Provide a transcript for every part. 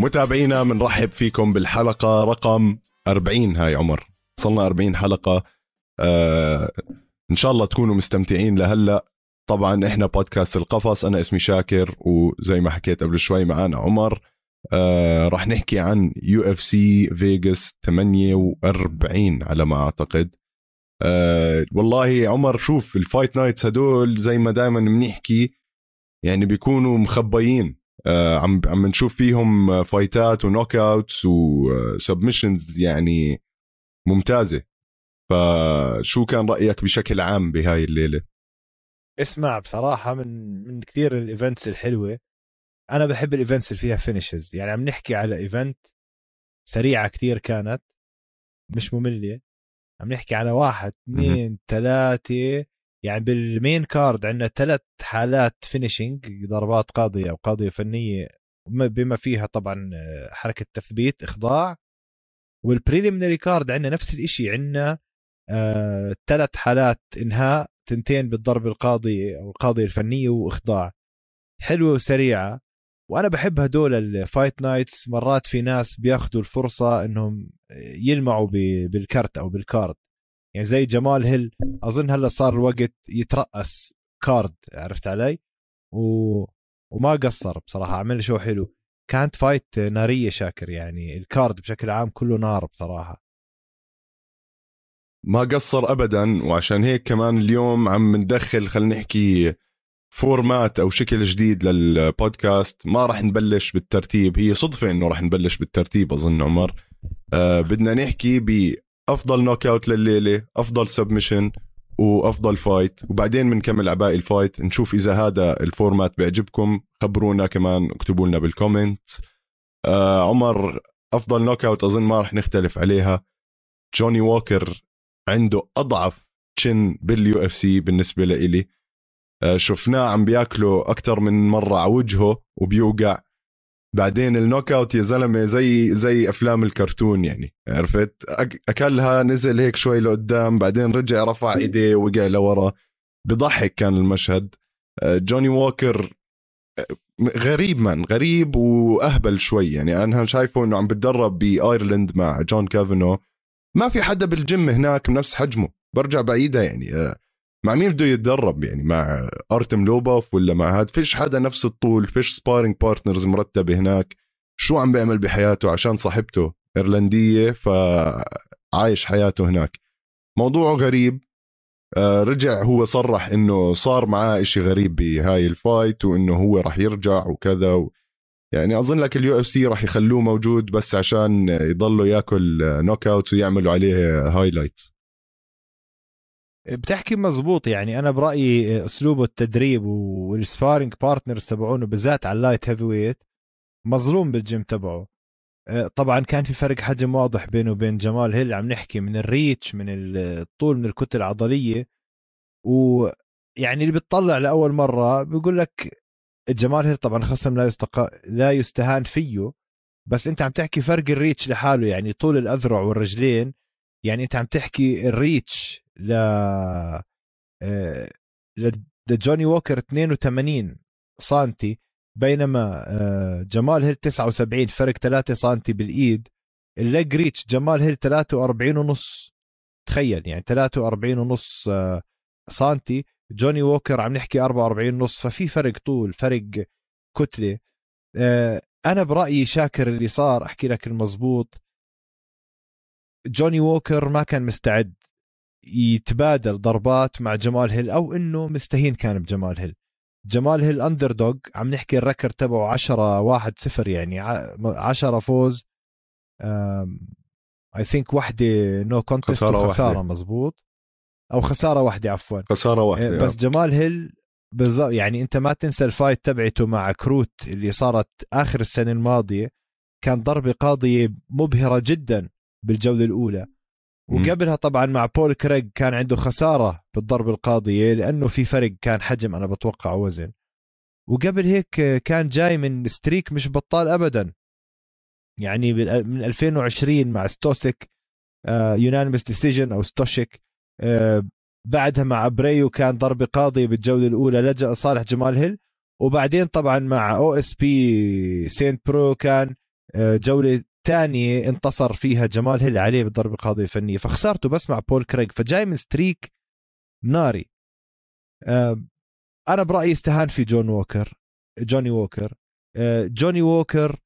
متابعينا بنرحب فيكم بالحلقة رقم 40 هاي عمر. وصلنا 40 حلقة. آه إن شاء الله تكونوا مستمتعين لهلأ. طبعا إحنا بودكاست القفص. أنا اسمي شاكر وزي ما حكيت قبل شوي معانا عمر. آه راح نحكي عن UFC فيغاس 48 على ما أعتقد. آه والله عمر شوف ال fight nights هدول زي ما دائما بنحكي يعني بيكونوا مخبيين. عم عم نشوف فيهم فايتات و knockouts و submissions يعني ممتازة. فشو كان رأيك بشكل عام بهاي الليلة؟ اسمع بصراحة من من كثير ال events الحلوة أنا بحب الإيفنتس اللي فيها finishes يعني عم نحكي على event سريعة كثير كانت مش مملة. عم نحكي على واحد اثنين ثلاثة يعني بال main card عندنا ثلاث حالات finishing ضربات قاضية أو قاضية فنية بما فيها طبعا آه، حركة تثبيت إخضاع. وال preliminary card عندنا نفس الشيء عندنا آه، ثلاث حالات إنهاء تنتين بالضرب القاضي أو القاضيه الفنية وإخضاع. حلوة وسريعة. وأنا بحب هدول ال fight nights مرات في ناس بياخذوا الفرصة إنهم يلمعوا بالكرت أو بال card يعني زي جمال هيل أظن هلا صار الوقت يترأس card عرفت علي؟ و... وما قصر بصراحة عمل شو حلو. كانت fight نارية شاكر يعني ال card بشكل عام كله نار بصراحة. ما قصر ابدا وعشان هيك كمان اليوم عم ندخل خلينا نحكي format أو شكل جديد للبودكاست ما راح نبلش بالترتيب هي صدفة إنه راح نبلش بالترتيب أظن عمر. آه بدنا نحكي بافضل knockout لليلة أفضل submission وأفضل fight وبعدين بنكمل على باقي ال fight نشوف إذا هذا ال format بيعجبكم. خبرونا كمان اكتبوا لنا بال comment آه عمر أفضل knockout أظن ما راح نختلف عليها. جوني ووكر عنده أضعف chin بال UFC بالنسبة لإلي. آه، شفناه عم بياكله أكثر من مرة على وجهه وبيوقع. بعدين ال knockout يا زلمة زي زي أفلام الكرتون يعني عرفت؟ أكلها نزل هيك شوي لقدام بعدين رجع رفع إيديه وقع لورا. بضحك كان المشهد. آه، جوني ووكر آه، غريب من غريب وأهبل شوي يعني. أنا شايفه إنه عم بتدرب بآيرلند مع جون كافانا. ما في حدا بالجيم هناك بنفس حجمه. برجع بعيدها يعني. آه، مع مين بده يتدرب يعني؟ مع أرتم لوبوف ولا مع هذا فيش حدا نفس الطول فيش sparring partners مرتبة هناك. شو عم بيعمل بحياته عشان صاحبته إيرلندية فعايش حياته هناك. موضوعه غريب. آه، رجع هو صرح إنه صار معاه إشي غريب بهاي ال fight وإنه هو راح يرجع وكذا و... يعني أظن لك ال UFC راح يخلوه موجود بس عشان يضلوا ياكل knockout ويعملوا عليه highlights بتحكي مزبوط يعني. أنا برأيي اسلوبه التدريب وال sparring partners تبعونه بالذات على ال light heavyweight مظلوم بالجيم تبعه. آه، طبعا كان في فرق حجم واضح بينه وبين جمال هيل عم نحكي من ال reach من الطول من الكتلة العضلية. ويعني اللي بتطلع لأول مرة بيقول لك جمال هيل طبعا خصم لا يستق... لا يستهان فيه. بس أنت عم تحكي فرق ال reach لحاله يعني طول الأذرع والرجلين. يعني أنت عم تحكي ال reach ل لجوني ووكر 82 سنتي بينما آه، جمال هيل 79 فرق 3 سنتي بالإيد. ال leg reach جمال هيل 43 ونص. تخيل يعني 43 ونص آه، سنتي. جوني ووكر عم نحكي 44 ونص ففي فرق طول فرق كتلة. آه، أنا برأيي شاكر اللي صار أحكي لك المزبوط. جوني ووكر ما كان مستعد. يتبادل ضربات مع جمال هيل أو إنه مستهين كان بجمال هيل. جمال هيل underdog عم نحكي ال record تبعه 10 1 0 يعني 10 فوز I think وحدة no contest خسارة, مزبوط. أو خسارة واحدة عفوا. خسارة واحدة آه، بس جمال هيل بالضبط يعني أنت ما تنسى ال fight تبعته مع كروت اللي صارت آخر السنة الماضية. كان ضربة قاضية مبهرة جدا بالجولة الأولى. وقبلها طبعا مع بول كريج كان عنده خسارة بالضرب القاضية لأنه في فرق كان حجم أنا بتوقع وزن. وقبل هيك كان جاي من streak مش بطال ابدا. يعني من 2020 مع ستوسيك unanimous decision أو ستوشيك. آه، بعدها مع بريو كان ضربة قاضية بالجولة الأولى إجا لصالح جمال هيل. وبعدين طبعا مع OSP سينت برو كان آه، جولة ثانية انتصر فيها جمال هيل عليه بالضربة القاضية الفنية. فخسارته بس مع بول كريغ فجاي من streak ناري. أنا برأيي استهان في جون ووكر جوني ووكر. آه، جوني ووكر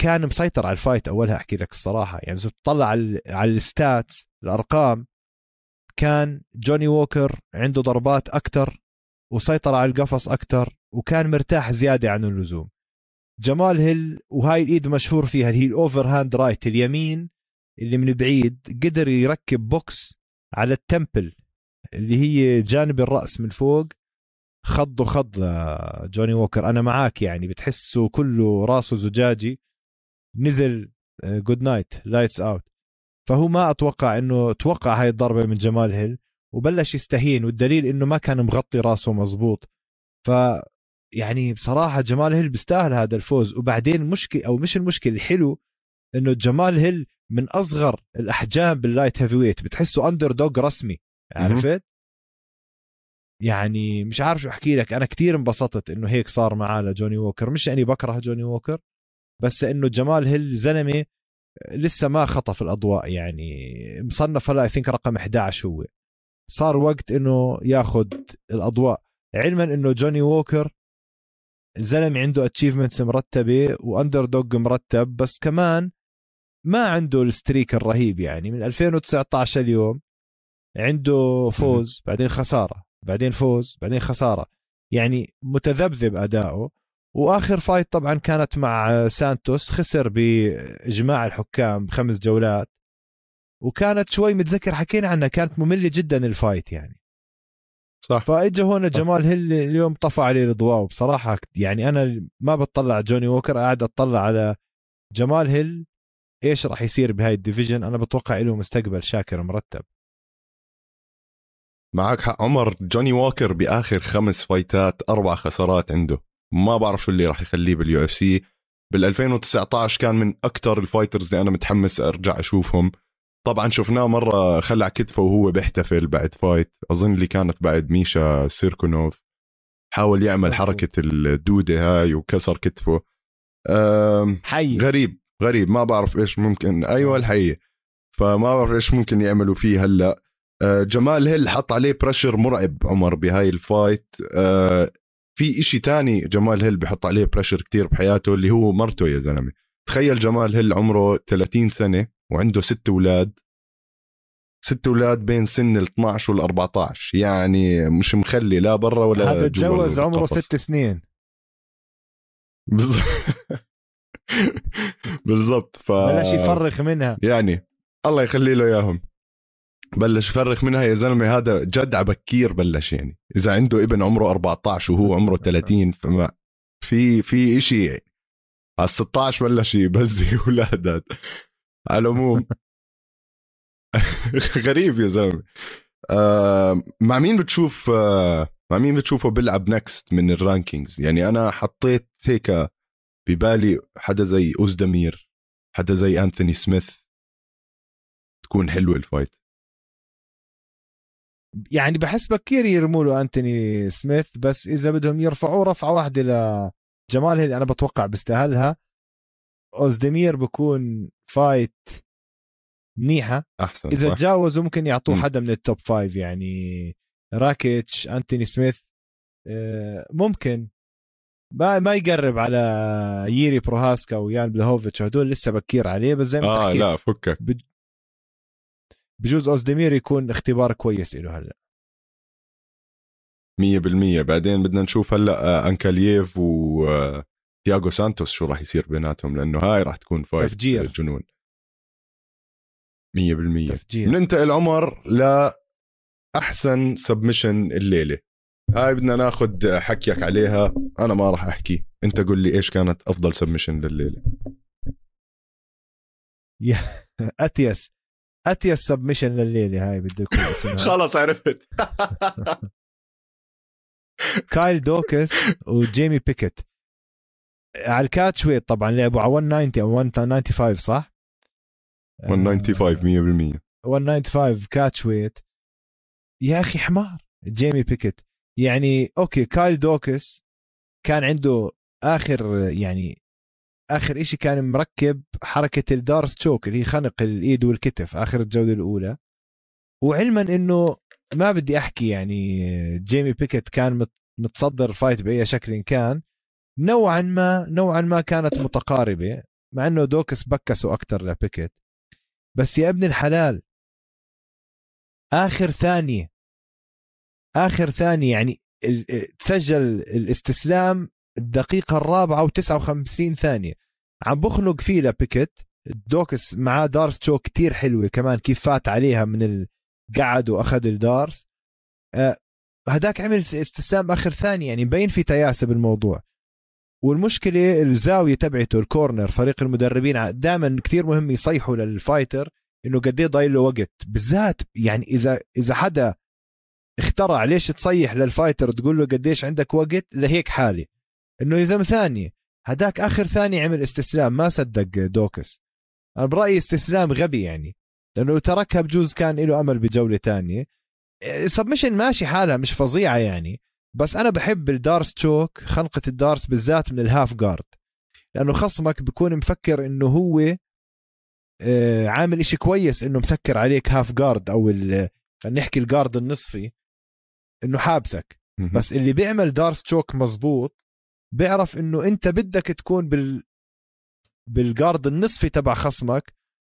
كان مسيطر على ال fight أولها أحكي لك الصراحة. يعني اذا تطلع على على ال stats الأرقام كان جوني ووكر عنده ضربات أكثر وسيطر على القفص أكثر وكان مرتاح زيادة عن اللزوم. جمال هيل وهاي الإيد مشهور فيها هي ال overhand right اليمين اللي من بعيد قدر يركب بوكس على ال temple اللي هي جانب الرأس من فوق. خض خض جوني ووكر أنا معاك يعني بتحسه كله راسه زجاجي. نزل good night lights out فهو ما أتوقع إنه توقع هاي الضربة من جمال هيل وبلش يستهين والدليل إنه ما كان مغطي راسه مزبوط ف يعني بصراحة جمال هيل بيستاهل هذا الفوز. وبعدين مشكله أو مش المشكلة الحلو إنه جمال هيل من أصغر الأحجام بال light heavyweight. بتحسه underdog رسمي عرفت؟ يعني مش عارف شو أحكي لك. أنا كثير انبسطت إنه هيك صار معاه لجوني ووكر. مش إني بكره جوني ووكر بس إنه جمال هيل زلمة لسه ما خطف الأضواء. يعني مصنف هلا I think رقم 11 هو. صار وقت إنه ياخذ الأضواء. علما إنه جوني ووكر الزلمة عنده achievements مرتبة و underdog مرتب بس كمان ما عنده ال streak الرهيب يعني. من 2019 اليوم عنده فوز بعدين خسارة بعدين فوز بعدين خسارة. يعني متذبذب أداؤه. وآخر fight طبعا كانت مع سانتوس خسر بإجماع الحكام بخمس جولات. وكانت شوي متذكر حكينا عنها كانت مملة جدا ال fight يعني. صح. فاجى هون جمال هيل اليوم طفى عليه الاضواء وبصراحه يعني أنا ما بطلع جوني ووكر قاعد أطلع على جمال هيل. إيش راح يصير بهاي ال division؟ أنا بتوقع له مستقبل شاكر مرتب. معك حق. عمر جوني ووكر بآخر خمس fight ات أربع خسارات عنده. ما بعرف شو اللي راح يخليه بال UFC. بال 2019 كان من أكثر ال fighters اللي أنا متحمس أرجع أشوفهم. طبعا شفناه مرة خلع كتفه وهو بيحتفل بعد fight. أظن اللي كانت بعد ميشا سيركونوف حاول يعمل حركة الدودة هاي وكسر كتفه. حي. غريب غريب. ما بعرف إيش ممكن. أيوه الحقيقة فما بعرف إيش ممكن يعملوا فيه هلأ. أه جمال هيل حط عليه pressure مرعب عمر بهاي ال fight. أه في إشي تاني جمال هيل بحط عليه pressure كتير بحياته اللي هو مرته يا زلمة. تخيل جمال هيل عمره 30 سنة. وعنده ست أولاد. ست أولاد بين سن ال 12 وال 14 يعني مش مخلي لا برا ولا هذا تجوز عمره ست سنين. بالضبط. ف بلش يفرخ منها. يعني الله يخلي له إياهم. بلش يفرخ منها يا زلمة. هذا جد على بكير بلش يعني. إذا عنده ابن عمره 14 وهو عمره 30 فما في في شيء على 16 بلش يبزر أولاد على العموم. غريب يا زلمة. آه مع مين بتشوف آه مع مين بتشوفه بيلعب next من ال rankings يعني أنا حطيت هيك ببالي حدا زي أوزدمير حدا زي أنثوني سميث. تكون حلوة ال fight يعني بحس بكير يرموا له انتوني سميث بس إذا بدهم يرفعوه رفعة واحدة لجمال اللي أنا بتوقع بيستاهلها. أوزدمير بكون fight منيحة. أحسن إذا تجاوزوا ممكن يعطوه حدا من ال top five يعني راكيتش أنتوني سميث آه، ممكن. ما ما يقرب على ييري بروهازكا ويان بلاهوفيتش هدول لسه بكير عليه بس زي ما آه لا فكك. بجوز أوزدمير يكون اختبار كويس له هلا. مية بالمية. بعدين بدنا نشوف هلا آه، انكالييف وتياغو آه، سانتوس شو راح يصير بيناتهم؟ لأنه هاي راح تكون fight تفجير. جنون مية بالمية. تفجير. بننتقل عمر لأحسن submission الليلة. هاي بدنا ناخذ حكيك عليها أنا ما راح أحكي. أنت قل لي إيش كانت أفضل سبمشن لليلة يا أتيس أتيس submission لليلة هاي بده يكون خلص عرفت. كايل دوكاس وجيمي بيكيت. على ال catch weight طبعا لعبوا على 190 أو 195 صح؟ 195 100% 195 catch weight. يا أخي حمار. جيمي بيكيت. يعني أوكي كايل دوكاس كان عنده آخر يعني آخر إشي كان مركب حركة ال D'Arce choke اللي هي خنق الإيد والكتف آخر الجوله الأولى. وعلما إنه ما بدي أحكي يعني جيمي بيكيت كان متصدر fight بأي شكل كان. نوعا ما نوعا ما كانت متقاربة مع إنه دوكاس بكسه أكثر لبيكيت. بس يا ابن الحلال آخر ثانية آخر ثانية يعني تسجل الاستسلام الدقيقة الرابعة و59 ثانية. عم بخنق فيه لبيكيت. دوكاس معاه D'Arce choke كتير حلوة كمان كيف فات عليها من ال guard وأخذ ال D'Arce. آه هداك عمل استسلام آخر ثانية يعني مبين في تياسة بالموضوع. والمشكلة الزاوية تبعته ال corner فريق المدربين دائما كثير مهم يصيحوا لل fighter إنه قد إيه ضايل له وقت. بالذات يعني إذا إذا حدا اخترع ليش تصيح لل fighter تقول له قديش عندك وقت؟ لهيك حالي إنه إذا ثانية هداك آخر ثانية عمل استسلام ما صدق دوكاس. أنا برأيي استسلام غبي يعني لأنه تركها بجوز كان له أمل بجولة تانية. submission ماشي حالها مش فظيعة يعني. بس أنا بحب ال D'Arce choke خنقة ال D'Arce بالذات من ال half guard. لأنه خصمك بيكون مفكر إنه هو آه، عامل إشي كويس إنه مسكر عليك half guard أو خلينا نحكي ال guard النصفي إنه حابسك. بس اللي بيعمل D'Arce choke مزبوط بيعرف إنه أنت بدك تكون بال بال guard النصفي تبع خصمك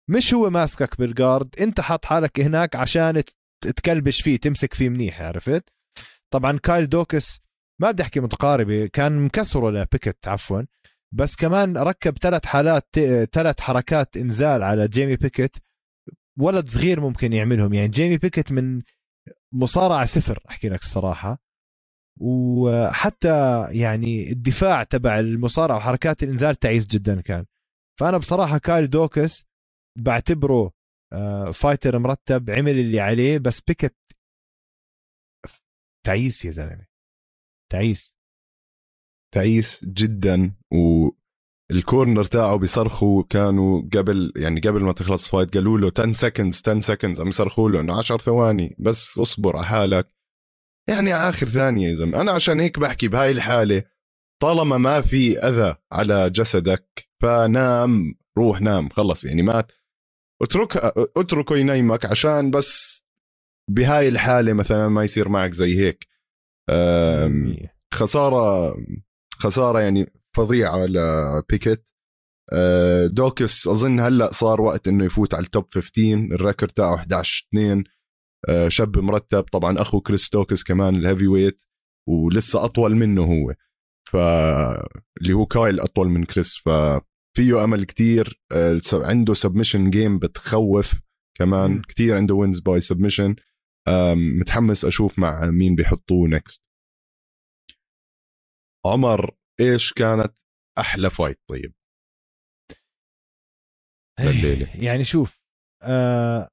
مش هو ماسكك بال guard أنت حاط حالك هناك عشان تكلبش فيه تمسك فيه منيح عرفت؟ طبعا كايل دوكاس ما بدي أحكي متقاربة كان مكسره لبيكت عفوا. بس كمان ركب ثلاث حالات ثلاث حركات إنزال على جيمي بيكت. ولد صغير ممكن يعملهم. يعني جيمي بيكت من مصارعة صفر أحكي لك الصراحة. وحتى يعني الدفاع تبع المصارعة وحركات الإنزال تعيس جدا كان. فأنا بصراحة كايل دوكاس بعتبره fighter آه، مرتب عمل اللي عليه بس بيكت تعيس يا زلمة. تعيس. تعيس جدا وال corner تاعه بيصرخوا كانوا قبل يعني قبل ما تخلص fight قالوا له 10 seconds 10 seconds عم يصرخوا له إنه 10 ثواني بس اصبر على حالك. يعني آخر ثانية يا زلمة أنا عشان هيك بحكي بهاي الحالة طالما ما في أذى على جسدك فنام روح نام خلص يعني مات. اترك اتركه ينيمك عشان بس بهاي الحالة مثلا ما يصير معك زي هيك. خسارة خسارة يعني فظيعة لبيكيت دوكس أظن هلأ صار وقت إنه يفوت على ال top 15 ال record تاعه 11 2 شاب مرتب طبعا أخو كريس دوكس كمان ال heavyweight ولسه أطول منه هو. ف اللي هو كايل أطول من كريس. ففيه أمل كتير. عنده submission game بتخوف كمان. كتير عنده wins by submission متحمس أشوف مع مين بيحطوه next عمر إيش كانت أحلى fight طيب؟ الليلة يعني شوف آه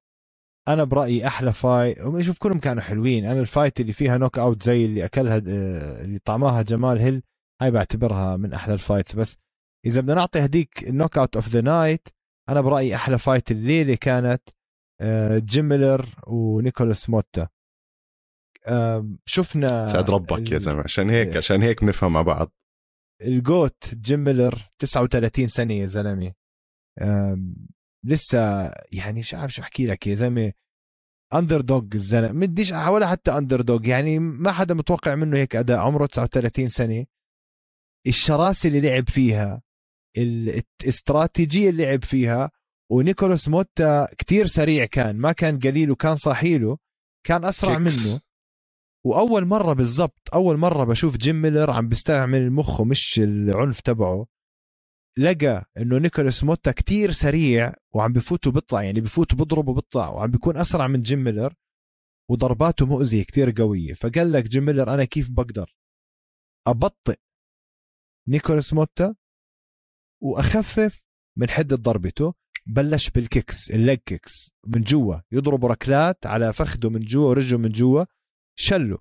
أنا برأيي أحلى fight شوف كلهم كانوا حلوين. أنا ال fight اللي فيها knockout زي اللي أكلها آه، اللي طعماها جمال هيل هاي بعتبرها من أحلى ال fights بس إذا بدنا نعطي هديك ال knockout of the night أنا برأيي أحلى fight الليلة كانت جيم ميلر ونيكولاس موتا. شفنا سعد ربك يا زلمة. عشان هيك إيه. عشان هيك بنفهم مع بعض. ال GOAT جيم ميلر 39 سنة يا زلمة. لسه يعني مش عارف شو أحكي لك يا زلمة. underdog الزلمة. بديش ولا حتى underdog يعني ما حدا متوقع منه هيك أداء. عمره 39 سنة. الشراسة اللي لعب فيها الاستراتيجيه اللي لعب فيها ونيكولاس موتا كتير سريع كان ما كان قليل وكان صاحيله كان أسرع kicks. منه. وأول مرة بالضبط أول مرة بشوف جيم ميلر عم بيستعمل مخه مش العنف تبعه. لقى إنه نيكولاس موتا كتير سريع وعم بفوت وبيطلع يعني بفوت وبضرب وبيطلع وعم بيكون أسرع من جيم ميلر. وضرباته مؤذية كتير قوية فقال لك جيم ميلر أنا كيف بقدر؟ أبطئ نيكولاس موتا وأخفف من حدة ضربته. بلش بال kicks ال leg kicks من جوا يضرب ركلات على فخده من جوا ورجله من جوا شله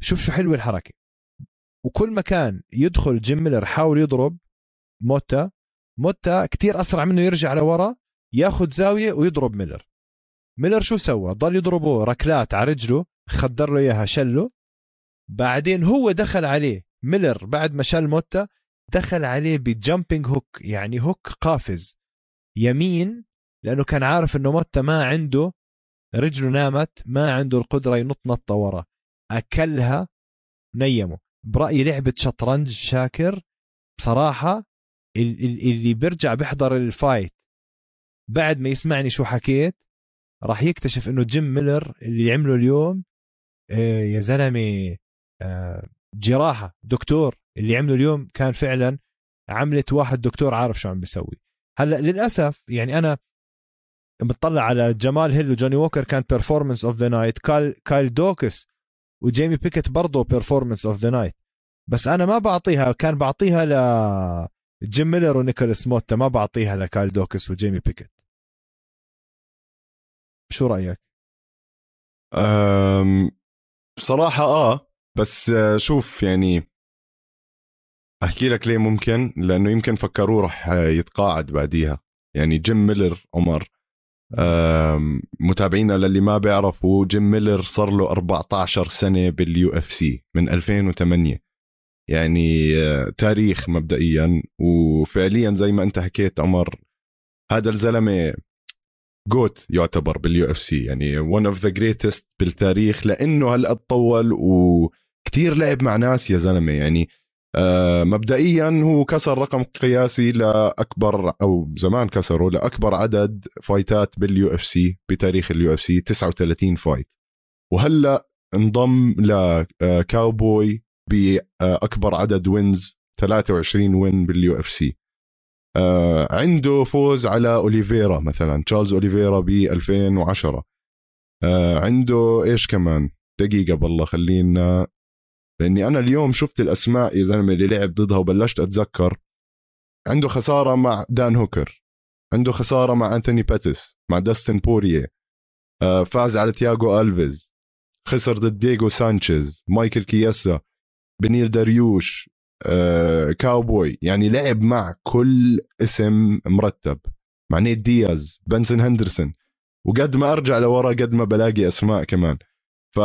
شوف شو حلوة الحركة. وكل ما كان يدخل جيم ميلر حاول يضرب موتا موتا كتير أسرع منه يرجع لورا ياخذ زاوية ويضرب ميلر. ميلر شو سوى؟ ضل يضربه ركلات على رجله خدر له إياها شله بعدين هو دخل عليه ميلر بعد ما شل موتا دخل عليه ب jumping hook يعني hook قافز. يمين لأنه كان عارف إنه موتا ما عنده رجله نامت ما عنده القدرة ينط نطة ورا. أكلها نيمه. برأيي لعبة شطرنج شاكر بصراحة اللي بيرجع بيحضر ال fight بعد ما يسمعني شو حكيت راح يكتشف إنه جيم ميلر اللي عمله اليوم آه، يا زلمة آه، جراحة. دكتور اللي عمله اليوم كان فعلا عملت واحد دكتور عارف شو عم بيسوي. هلأ للأسف يعني أنا بتطلع على جمال هيل وجوني ووكر كانت performance of the night كايل كايل دوكس وجيمي بيكت برضه performance of the night بس أنا ما بعطيها كان بعطيها ل جيم ميلر ونيكولاس موتا ما بعطيها لكايل دوكس وجيمي بيكت شو رأيك؟ أم صراحة آه بس شوف يعني أحكي لك ليه ممكن؟ لأنه يمكن فكروه راح يتقاعد بعديها. يعني جيم ميلر عمر متابعينا للي ما بيعرفوا جيم ميلر صار له 14 سنة بال UFC من 2008 يعني آه، تاريخ مبدئيا. وفعليا زي ما أنت حكيت عمر هذا الزلمة GOAT يعتبر بال UFC. يعني one of the greatest بالتاريخ لأنه هالقد طول وكتير لعب مع ناس يا زلمة. يعني مبدئيا هو كسر رقم قياسي لأكبر أو زمان كسره لأكبر عدد فايتات بال UFC بتاريخ ال UFC 39 fight. وهلأ انضم لكاوبوي باكبر عدد wins 23 win بال UFC آه عنده فوز على أوليفيرا مثلا تشارلز أوليفيرا ب 2010 آه عنده إيش كمان؟ دقيقة بالله خلينا لأني أنا اليوم شفت الأسماء يا زلمة اللي لعب ضدها وبلشت أتذكر. عنده خسارة مع دان هوكر. عنده خسارة مع أنثوني باتيس مع داستن بوريه آه فاز على تياغو ألفيز. خسر ضد دييغو سانشيز مايكل كياسا بنيل داريوش آه كاوبوي. يعني لعب مع كل اسم مرتب. مع نيت دياز بنسن هندرسون. وقد ما أرجع لورا قد ما بلاقي أسماء كمان. ف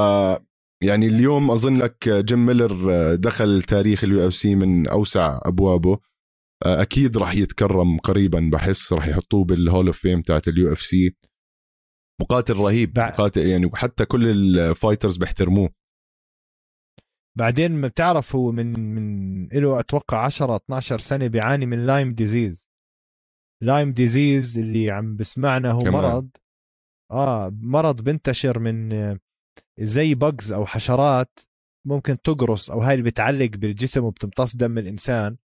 يعني اليوم أظن لك جيم ميلر آه، دخل تاريخ ال UFC من أوسع أبوابه. آه، أكيد راح يتكرم قريبا بحس راح يحطوه بال Hall of Fame تاعت ال UFC. مقاتل رهيب مقاتل يعني وحتى كل ال fighters بيحترموه. بعدين بتعرف هو من من له أتوقع 10 12 سنة بيعاني من Lyme disease Lyme disease اللي عم بسمعنا هو كمان. مرض. آه مرض بنتشر من زي bugs أو حشرات ممكن تقرص أو هاي اللي بتعلق بالجسم وبتمتص دم الإنسان.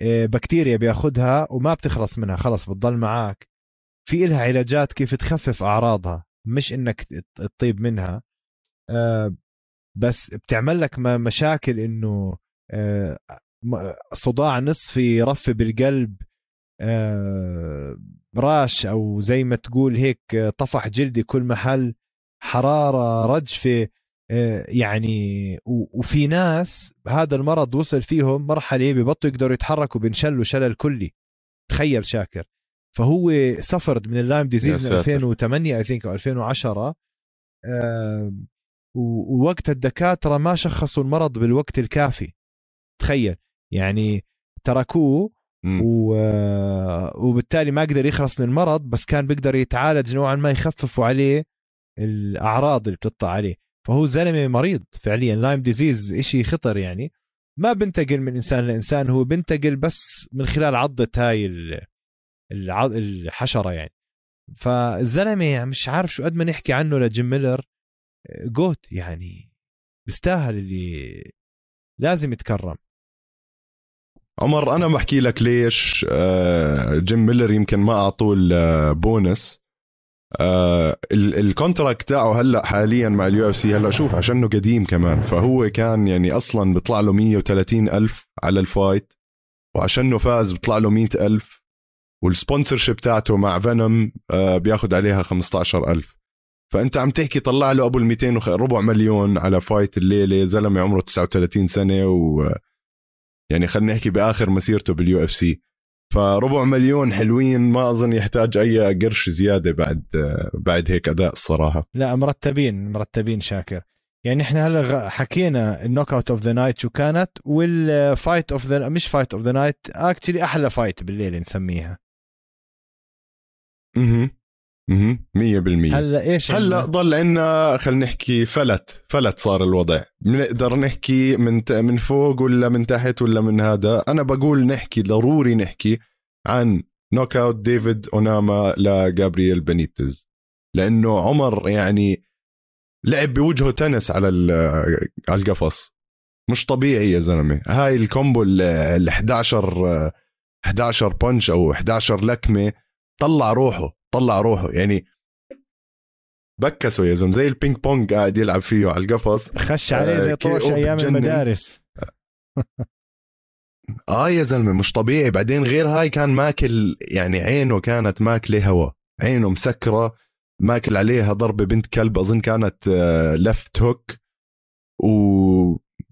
آه، بكتيريا بياخدها وما بتخلص منها خلص بتضل معك في إلها علاجات كيف تخفف أعراضها مش إنك تطيب منها. آه، بس بتعمل لك مشاكل إنه آه، صداع نصفي رفة بالقلب. راش أو زي ما تقول هيك طفح جلدي كل محل. حرارة رجفة آه، يعني وفي ناس هذا المرض وصل فيهم مرحلة ببطوا يقدروا يتحركوا بنشلوا شلل كلي. تخيل شاكر. فهو suffered من ال Lyme disease من 2008 I think أو 2010 ووقت الدكاترة ما شخصوا المرض بالوقت الكافي. تخيل. يعني تركوه و... وبالتالي ما قدر يخلص من المرض بس كان بيقدر يتعالج نوعا ما يخففوا عليه. الأعراض اللي بتطلع عليه. فهو زلمة مريض فعليا Lyme disease إشي خطر يعني. ما بنتقل من إنسان لإنسان هو بنتقل بس من خلال عضة هاي الحشرة يعني. فالزلمة مش عارف شو قد ما نحكي عنه لجيم ميلر GOAT يعني بيستاهل اللي لازم يتكرم. عمر أنا بحكي لك ليش آه، جيم ميلر يمكن ما أعطوه البونس آه ال contract تاعه هلأ حاليا مع ال UFC هلأ شوف عشانه قديم كمان. فهو كان يعني أصلا بيطلع له 130 ألف على ال fight وعشانه فاز بيطلع له 100 ألف وال sponsorship تاعته مع فينوم آه بياخذ عليها 15 ألف. فأنت عم تحكي طلع له أبو ال 200 ربع مليون على fight الليلة زلمة عمره 39 سنة و يعني خلينا نحكي بآخر مسيرته بال UFC فربع مليون حلوين ما أظن يحتاج أي قرش زيادة بعد بعد هيك أداء الصراحة. لا مرتبين مرتبين شاكر. يعني إحنا هلا حكينا ال knockout of the night شو كانت وال fight of the مش fight of the night actually أحلى fight بالليل نسميها. أها أها 100% هلا إيش هلا ضل عندنا خلينا نحكي فلت فلت صار الوضع. بنقدر نحكي من من فوق ولا من تحت ولا من هذا؟ أنا بقول نحكي ضروري نحكي عن knockout ديفيد اوناما لجابرييل بنيتز لأنه عمر يعني لعب بوجهه تنس على على القفص. مش طبيعي يا زلمة. هاي ال combo ال 11 11 punch أو 11 لكمة طلع روحه طلع روحه يعني بكسه يا زلمة زي البينج بونج قاعد يلعب فيه على القفص. خش عليه زي آه، طوش أيام المدارس. آه يا زلمة مش طبيعي. بعدين غير هاي كان ماكل يعني عينه كانت ماكلة هوا. عينه مسكرة ماكل عليها ضربة بنت كلب أظن كانت left آه، hook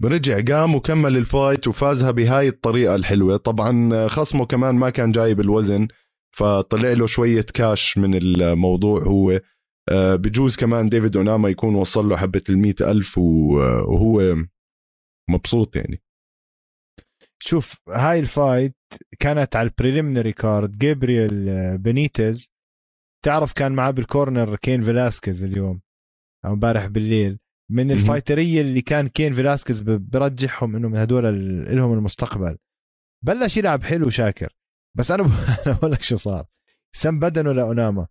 ورجع قام وكمل ال fight وفازها بهاي الطريقة الحلوة. طبعا آه، خصمه كمان ما كان جايب الوزن. فطلع له شوية كاش من الموضوع هو. آه، بجوز كمان ديفيد أوناما يكون وصل له حبة ال ألف وهو مبسوط يعني. شوف هاي ال fight كانت على ال preliminary card جابرييل بنيتز. تعرف كان معاه بال corner كين فيلاسكيز اليوم أو امبارح بالليل. من ال fighterية اللي كان كين فيلاسكيز برجحهم إنه من هدول لهم المستقبل. بلش يلعب حلو شاكر. بس أنا بقول لك شو صار. سم بدنه لاوناما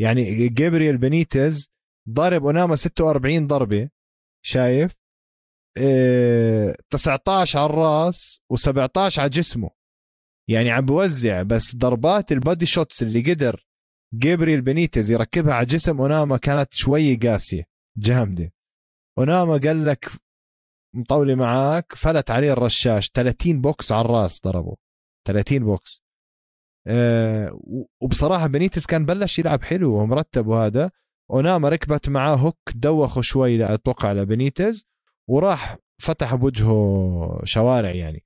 يعني جابرييل بنيتز ضارب أوناما 46 ضربة شايف؟ آه 19 على الراس و17 على جسمه. يعني عم بوزع بس ضربات ال body shots اللي قدر جابرييل بنيتز يركبها على جسم أوناما كانت شوي قاسية جامدة. أوناما قال لك مطولة معاك فلت عليه الرشاش 30 بوكس على الراس ضربه. 30 بوكس. أه وبصراحة بنيتس كان بلش يلعب حلو ومرتب وهذا. أوناما ركبت معاه hook دوخه شوي أتوقع لبنيتز وراح فتح بوجهه شوارع يعني.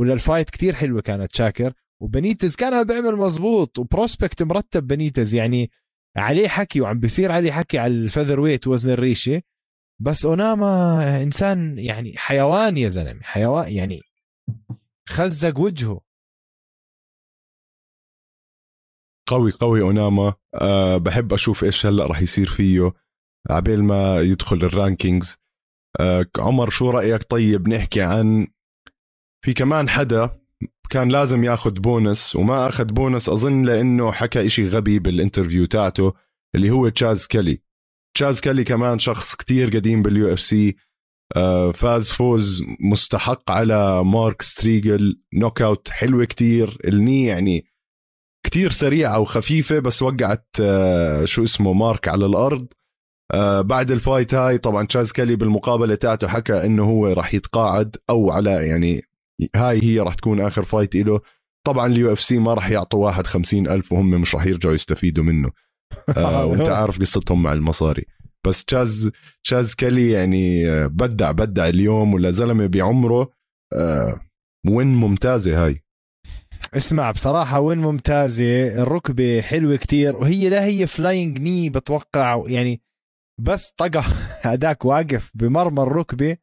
ال fight كتير حلوة كانت شاكر. وبنيتز كان عم بيعمل مزبوط و prospect مرتب بنيتز يعني عليه حكي وعم بيصير عليه حكي على ال featherweight وزن الريشة. بس أوناما إنسان يعني حيوان يا زلمة حيوان يعني خزق وجهه. قوي قوي أوناما. أه بحب أشوف إيش هلأ رح يصير فيه عبال ما يدخل ال rankings. أه عمر شو رأيك طيب نحكي عن في كمان حدا كان لازم ياخذ بونس وما اخذ بونس أظن لأنه حكى إشي غبي بال interview تاعته اللي هو تشاز كالي تشاز كالي كمان شخص كتير قديم بال UFC. فاز فوز مستحق على مارك ستريجل knockout حلوة كتير. ال knee يعني كتير سريعة وخفيفه بس وقعت آه، شو اسمه مارك على الأرض. آه، بعد ال fight هاي طبعا تشاز كالي بالمقابلة تاعته حكى إنه هو راح يتقاعد أو على يعني هاي هي راح تكون آخر fight له طبعا ال UFC ما راح يعطوا واحد خمسين ألف وهم مش راح يرجعوا يستفيدوا منه. آه وأنت عارف قصتهم مع المصاري. بس تشاز تشاز كالي يعني بدع بدع اليوم ولا زلمة بعمره. آه وين ممتازة هاي؟ اسمع بصراحة وين ممتازة؟ الركبة حلوة كتير وهي لا هي flying knee بتوقع يعني بس طقع هداك واقف بمرمى الركبة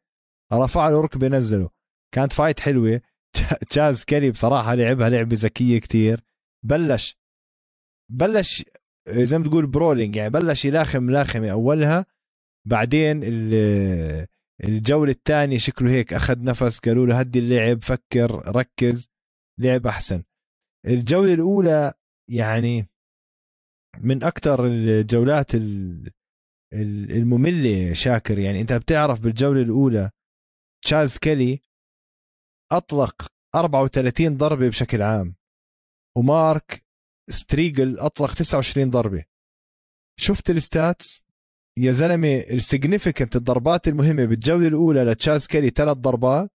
رفع له ركبة نزله. كانت fight حلوة. تشاز سكيلي بصراحة لعبها لعبة ذكية كتير. بلش بلش زي ما تقول brawling يعني بلش يلاخم ملاخمة أولها. بعدين الجولة الثانية شكله هيك أخذ نفس قالوا له هدي اللعب فكر ركز. لعب أحسن. الجولة الأولى يعني من أكثر الجولات المملة شاكر. يعني أنت بتعرف بالجولة الأولى تشاز سكيلي أطلق 34 ضربة بشكل عام ومارك ستريجل أطلق 29 ضربة. شفت ال stats؟ يا زلمة ال significant الضربات المهمة بالجولة الأولى لتشاز سكيلي ثلاث ضربات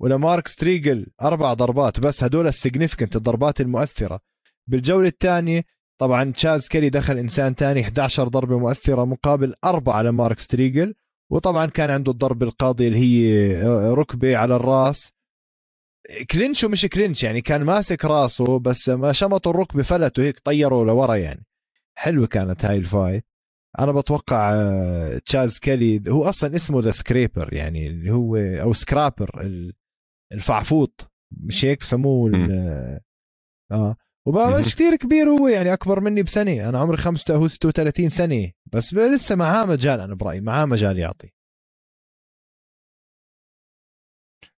ولمارك ستريجل أربع ضربات بس هدول ال significant الضربات المؤثرة. بالجولة الثانية طبعا تشاز سكيلي دخل إنسان ثاني 11 ضربة مؤثرة مقابل أربعة لمارك ستريجل وطبعا كان عنده الضربه القاضيه اللي هي ركبة على الراس. clinch ومش clinch يعني كان ماسك راسه بس ما شمطوا الركبة فلتوا هيك طيروا لورا يعني. حلوة كانت هاي ال fight. أنا بتوقع آه، تشاز سكيلي هو أصلا اسمه the scraper يعني اللي هو أو scrapper الفعفوط مش هيك بسموه آه. وبقى كثير كبير هو يعني أكبر مني بسنة. أنا عمري 35 سنة بس لسه معاه مجال أنا برأيي معاه مجال يعطي.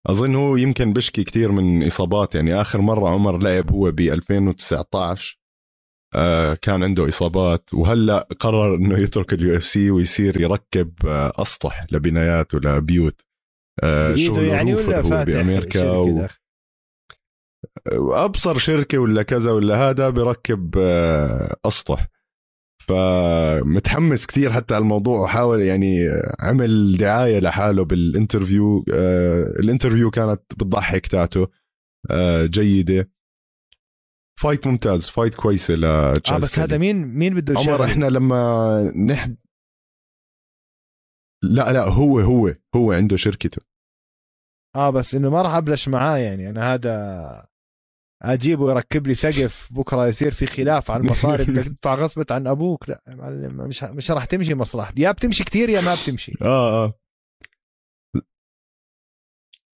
أظن هو يمكن بشكي كثير من إصابات. يعني آخر مرة عمر لعب هو ب 2019 آه كان عنده إصابات. وهلأ قرر إنه يترك ال UFC ويصير يركب آه أسطح لبنايات ولبيوت آه يعني ولا هو بأمريكا و... أبصر شركة ولا كذا ولا هذا بركب آه أسطح. فمتحمس كثير حتى على الموضوع وحاول يعني عمل دعاية لحاله بال interview آه ال interview كانت بتضحك تاعته آه جيدة. fight ممتاز fight كويسة لتشاز آه بس هذا مين مين بده يشارك؟ عمر إحنا لما نحد لا لا هو هو هو عنده شركته. آه بس إنه ما راح أبلش معاه يعني. أنا هذا أجيبه ويركب لي سقف بكرة يصير في خلاف على المصاري بدك تدفع غصبة عن أبوك. لا مش مش راح تمشي مصلحة. يا بتمشي كثير يا ما بتمشي. آه آه.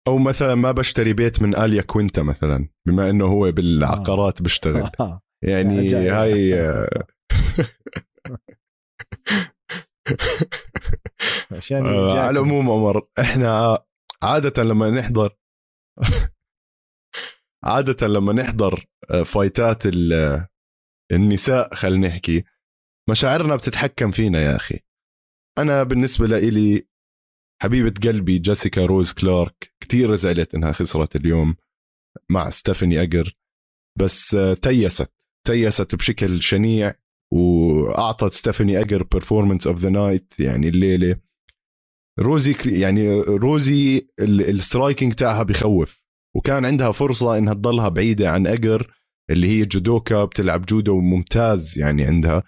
أو مثلا ما بشتري بيت من آليا كوينتا مثلا بما إنه هو بالعقارات آه. بيشتغل. آه. يعني هاي عشان آه على العموم عمر إحنا عادة لما نحضر عادة لما نحضر آه، fight ات النساء خلينا نحكي مشاعرنا بتتحكم فينا يا أخي. أنا بالنسبة لإلي حبيبة قلبي جيسيكا روز كلارك كتير زعلت إنها خسرت اليوم مع ستيفاني أجر بس آه، تيست تيست بشكل شنيع. وأعطت ستيفاني اجر performance of the night يعني الليلة. روزي يعني روزي ال striking تاعها بخوف. وكان عندها فرصة إنها تضلها بعيدة عن اجر اللي هي جودوكا بتلعب جودو ممتاز يعني عندها.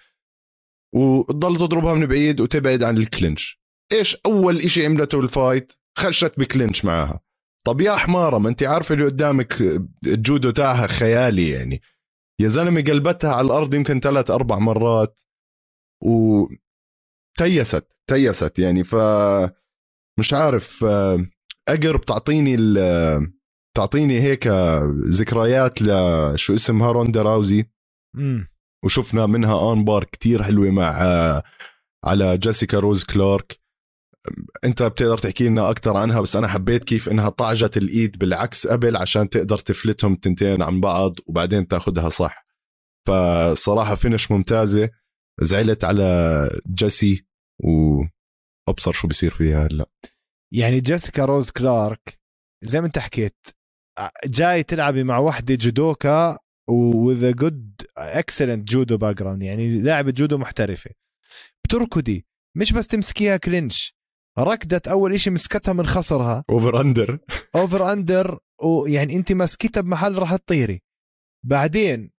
وتضل تضربها من بعيد وتبعد عن ال clinch إيش أول إشي عملته بال fight خشت ب clinch معها. طب يا حمارة ما أنت عارفة اللي قدامك الجودو تاعها خيالي يعني. يا زلمة قلبتها على الأرض يمكن ثلاث أربع مرات و تيست تيست يعني ف مش عارف اجر بتعطيني تعطيني هيك ذكريات لشو اسمها روندا راوزي مم. وشفنا منها arm bar كتير حلوة مع على جيسيكا روز كلارك انت بتقدر تحكي لنا أكثر عنها بس أنا حبيت كيف إنها طعجت الإيد بالعكس قبل عشان تقدر تفلتهم التنتين عن بعض وبعدين تاخذها صح. فصراحة finish ممتازة. زعلت على جيسي وابصر شو بصير فيها هلأ. يعني جيسيكا روز كلارك زي ما انت حكيت جاي تلعبي مع وحدة جودوكا with a good excellent judo background يعني لاعبة جودو محترفة. بتركضي مش بس تمسكيها clinch. ركضت أول شيء مسكتها من خصرها. over under over under ويعني أنت مسكتها بمحل راح تطيري. بعدين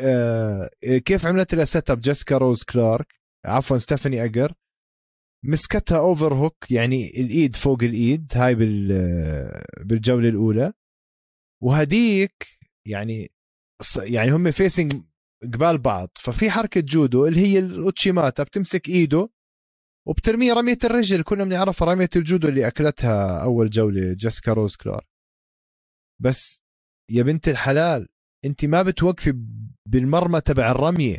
آه كيف عملت لها setup جيسكا روز كلارك عفوا ستيفاني أجر. مسكتها overhook يعني الإيد فوق الإيد هاي بالجولة الأولى. وهديك يعني يعني هم facing قبال بعض. ففي حركة جودو اللي هي ال uchimata بتمسك إيده وبترمية رمية الرجل. كلنا بنعرفها رمية الجودو اللي أكلتها أول جولة جيسكا روز كلارك بس يا بنت الحلال أنت ما بتوقفي بالمرمى تبع الرمية.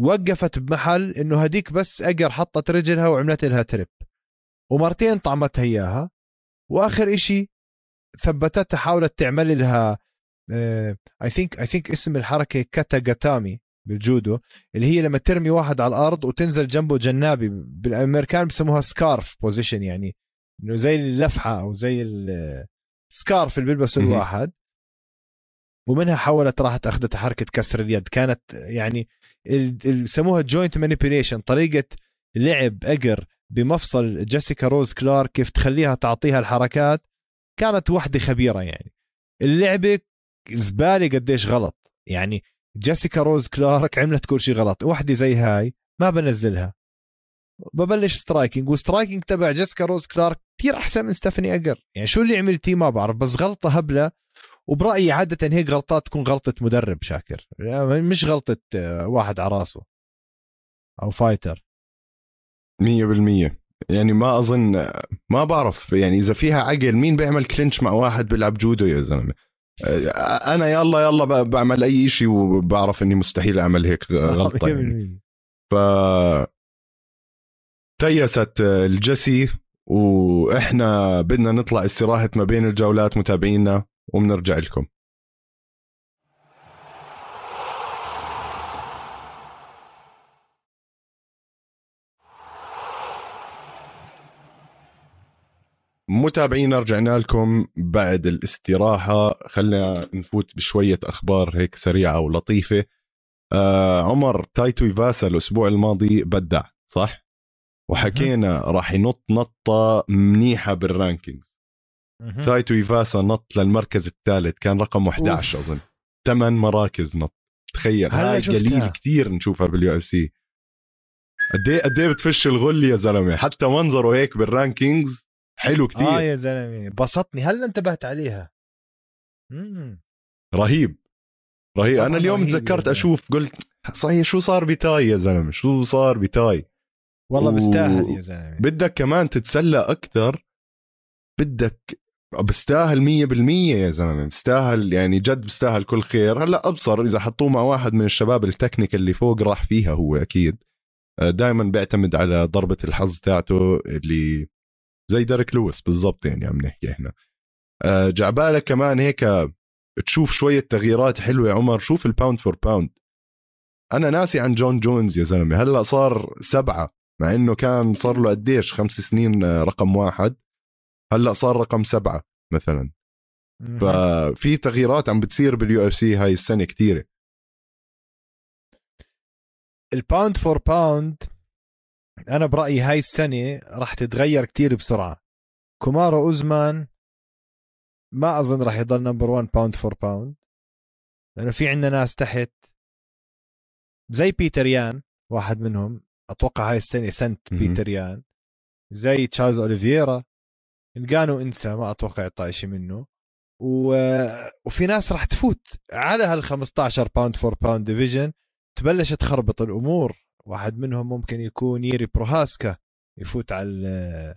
وقفت بمحل إنه هديك بس اجر حطت رجلها وعملت لها trip ومرتين طعمتها إياها. وآخر إشي ثبتتها حاولت تعمل لها I think I think اسم الحركة kata gatame بالجودو اللي هي لما ترمي واحد على الأرض وتنزل جنبه جنابي بالأمريكان بسموها scarf position يعني إنه زي اللفحة أو زي ال scarf اللي بيلبسه الواحد. ومنها حاولت راحت أخذت حركة كسر اليد. كانت يعني بسموها joint manipulation طريقة لعب أجر بمفصل جيسيكا روز كلارك كيف تخليها تعطيها الحركات. كانت وحدة خبيرة يعني. اللعبة زبالة قديش غلط. يعني جيسيكا روز كلارك عملت كل شيء غلط. وحده زي هاي ما بنزلها. ببلش striking و striking تبع جيسيكا روز كلارك كثير أحسن من ستيفاني أجر. يعني شو اللي عملتيه ما بعرف بس غلطة هبلة. وبرأيي عادة هيك غلطات تكون غلطة مدرب شاكر. يعني مش غلطة آه، واحد على راسه. أو fighter. مية بالمية. يعني ما أظن ما بعرف. يعني إذا فيها عقل مين بيعمل clinch مع واحد بيلعب جودو يا زلمة؟ أنا يلا يلا بعمل أي شيء وبعرف إني مستحيل أعمل هيك غلطة يعني. ف تيست الجسي وإحنا بدنا نطلع استراحة ما بين الجولات متابعينا وبنرجع لكم متابعينا رجعنا لكم بعد الاستراحة. خلينا نفوت بشوية أخبار هيك سريعة ولطيفة. آه عمر تاي تويفاسا الأسبوع الماضي بدع صح؟ وحكينا راح ينط نطة منيحة بال rankings. تاي تويفاسا نط للمركز الثالث كان رقم 11 أظن. ثمان مراكز نط. تخيل هاي قليل كثير نشوفها بال UFC. قد إيه قد إيه بتفش الغل يا زلمة؟ حتى منظره هيك بال rankings. حلو كثير آه يا زلمة. بسطني. هلا انتبهت عليها؟ مم. رهيب. رهيب. أنا اليوم تذكرت أشوف قلت صحيح شو صار بتاي يا زلمة؟ شو صار بتاي؟ والله بيستاهل يا زلمة. بدك كمان تتسلى أكثر بدك بستاهل مية بالمية يا زلمة. بستاهل يعني جد بستاهل كل خير. هلأ أبصر إذا حطوه مع واحد من الشباب التكنيك اللي فوق راح فيها هو أكيد. آه، دائما بيعتمد على ضربة الحظ تاعته اللي زي ديريك لويس بالضبط يعني عم نحكي إحنا. آه، جعبالك كمان هيك تشوف شوية تغييرات حلوة يا عمر. شوف ال pound for pound أنا ناسي عن جون جونز يا زلمة. هلأ صار سبعة مع إنه كان صار له قديش؟ خمس سنين آه، رقم واحد. هلأ صار رقم سبعة مثلا. ففي تغييرات عم بتصير بال UFC هاي السنة كثيره ال pound for pound أنا برأيي هاي السنة راح تتغير كثير بسرعة. كمارو أوسمان ما أظن راح يضل number 1 pound for pound لأنه في عندنا ناس تحت. زي بيتر يان واحد منهم. أتوقع هاي السنة سنة بيتر يان. زي تشارلز اوليفيرا انقانو انسى ما أتوقع يطلع شيء منه. و... وفي ناس راح تفوت على هال 15 pound for pound division تبلش تخربط الأمور. واحد منهم ممكن يكون ييري بروهاسكا يفوت على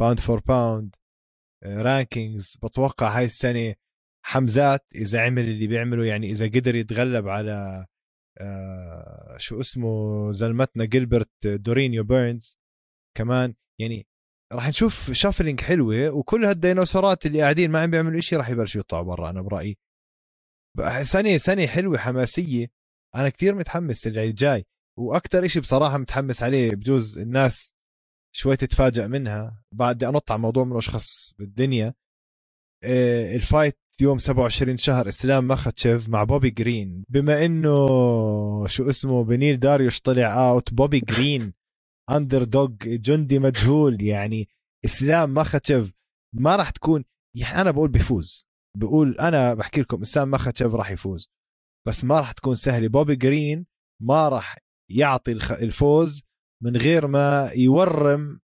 pound for pound rankings بتوقع هاي السنة حمزات إذا عمل اللي بيعمله يعني إذا قدر يتغلب على آه شو اسمه زلمتنا جيلبرت دورينيو بيرنز. كمان يعني راح نشوف shuffling حلوة وكل هالديناصورات اللي قاعدين ما عم بيعملوا شيء راح يبلشوا يطلعوا برا أنا برأيي. سنة سنة حلوة حماسية. أنا كثير متحمس اللي جاي. وأكثر شيء بصراحة متحمس عليه بجوز الناس شوي تتفاجئ منها. بعد أنط على موضوع من اشخاص بالدنيا. آه، ال fight يوم 27 شهر إسلام مخاتشيف مع بوبي جرين. بما إنه شو اسمه بنيل داريوش طلع out بوبي جرين underdog جندي مجهول. يعني إسلام مخاتشيف ما راح تكون يعني أنا بقول بيفوز. بقول أنا بحكي لكم إسلام مخاتشيف راح يفوز. بس ما راح تكون سهلة. بوبي جرين ما راح يعطي الفوز من غير ما يورم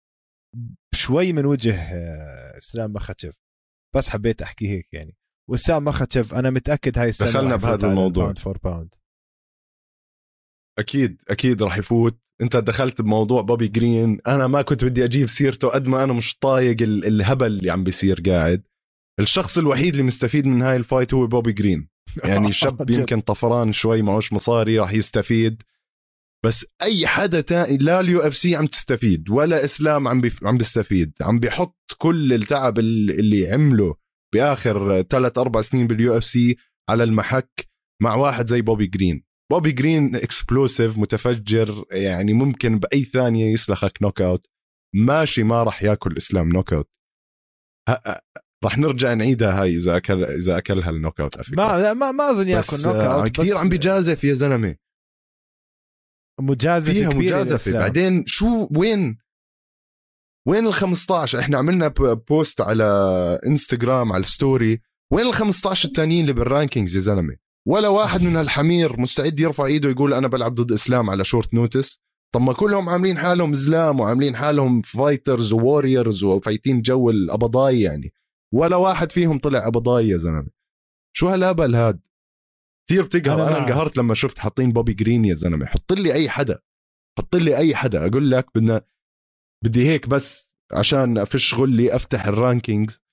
شوي من وجه آه، إسلام مخاتشيف بس حبيت أحكي هيك يعني. وإسلام مخاتشيف أنا متأكد هاي السنة دخلنا بهذا الموضوع. pound for pound أكيد أكيد راح يفوت. أنت دخلت بموضوع بوبي جرين أنا ما كنت بدي أجيب سيرته قد ما أنا مش طايق الهبل اللي عم بيصير قاعد. الشخص الوحيد اللي مستفيد من هاي ال fight هو بوبي جرين يعني شاب يمكن طفران شوي معوش مصاري راح يستفيد. بس أي حدا تاني لا ال UFC عم تستفيد ولا إسلام عم بيف... عم بيستفيد عم بيحط كل التعب اللي عمله بآخر ثلاث أربع سنين بال UFC على المحك مع واحد زي بوبي جرين. بوبي جرين explosive متفجر يعني ممكن بأي ثانية يسلخك knockout ماشي ما راح ياكل إسلام knockout راح نرجع نعيدها هاي إذا اكل إذا أكلها ال knockout ما ما ما أظن ياكل knockout كثير عم بيجازف يا زلمة. مجازفة فيها مجازفة. بعدين شو وين؟ وين ال 15 إحنا عملنا post على إنستغرام على ال story. وين ال 15 الثانيين اللي بال rankings يا زلمة؟ ولا واحد من هالحمير مستعد يرفع إيده يقول أنا بلعب ضد إسلام على short notice طب ما كلهم عاملين حالهم زلام وعاملين حالهم fighters warriors وفايتين جو الأبضاي يعني. ولا واحد فيهم طلع أبضاي يا زلمة. شو هالهبل هاد؟ كثير بتقهر. أنا انقهرت لما شفت حاطين بوبي جرين يا زلمة. حط لي أي حدا. حط لي أي حدا. أقول لك بدنا بدي هيك بس عشان أفش غلي أفتح ال rankings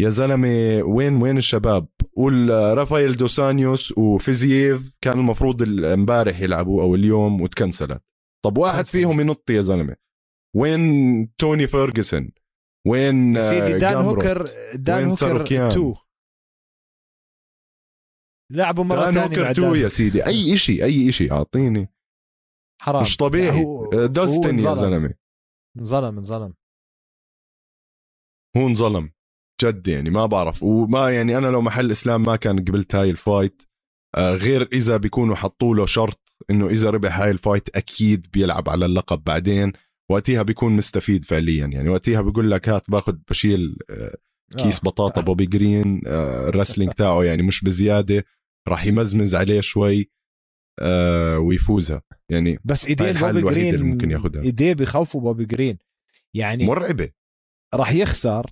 يا زلمة وين وين الشباب؟ قول رافائيل دوسانيوس وفيزييف كان المفروض امبارح يلعبوا أو اليوم وتكنسلت. طب واحد فيهم ينط يا زلمة. وين توني فيرجسون؟ وين سيدي دان هوكر دان هوكر 2 لعبوا مرة ثانية 2 يا سيدي. أي شيء أي شيء أعطيني. حرام. مش طبيعي. داستن يا زلمة. انظلم انظلم. هو انظلم. جد يعني ما بعرف. وما يعني أنا لو محل إسلام ما كان قبلت هاي ال fight. آه غير إذا بيكونوا حطوا له شرط إنه إذا ربح هاي ال fight أكيد بيلعب على اللقب بعدين. وقتها بيكون مستفيد فعليا يعني. وقتها بيقول لك هات باخذ بشيل آه كيس آه. بطاطا بوبي جرين آه ال wrestling تاعه يعني مش بزيادة. راح يمزمز عليه شوي آه ويفوزها. يعني بس إيديه بوبي جرين اللي ممكن ياخذها إيديه بخوفوا بوبي جرين. يعني مرعبة. راح يخسر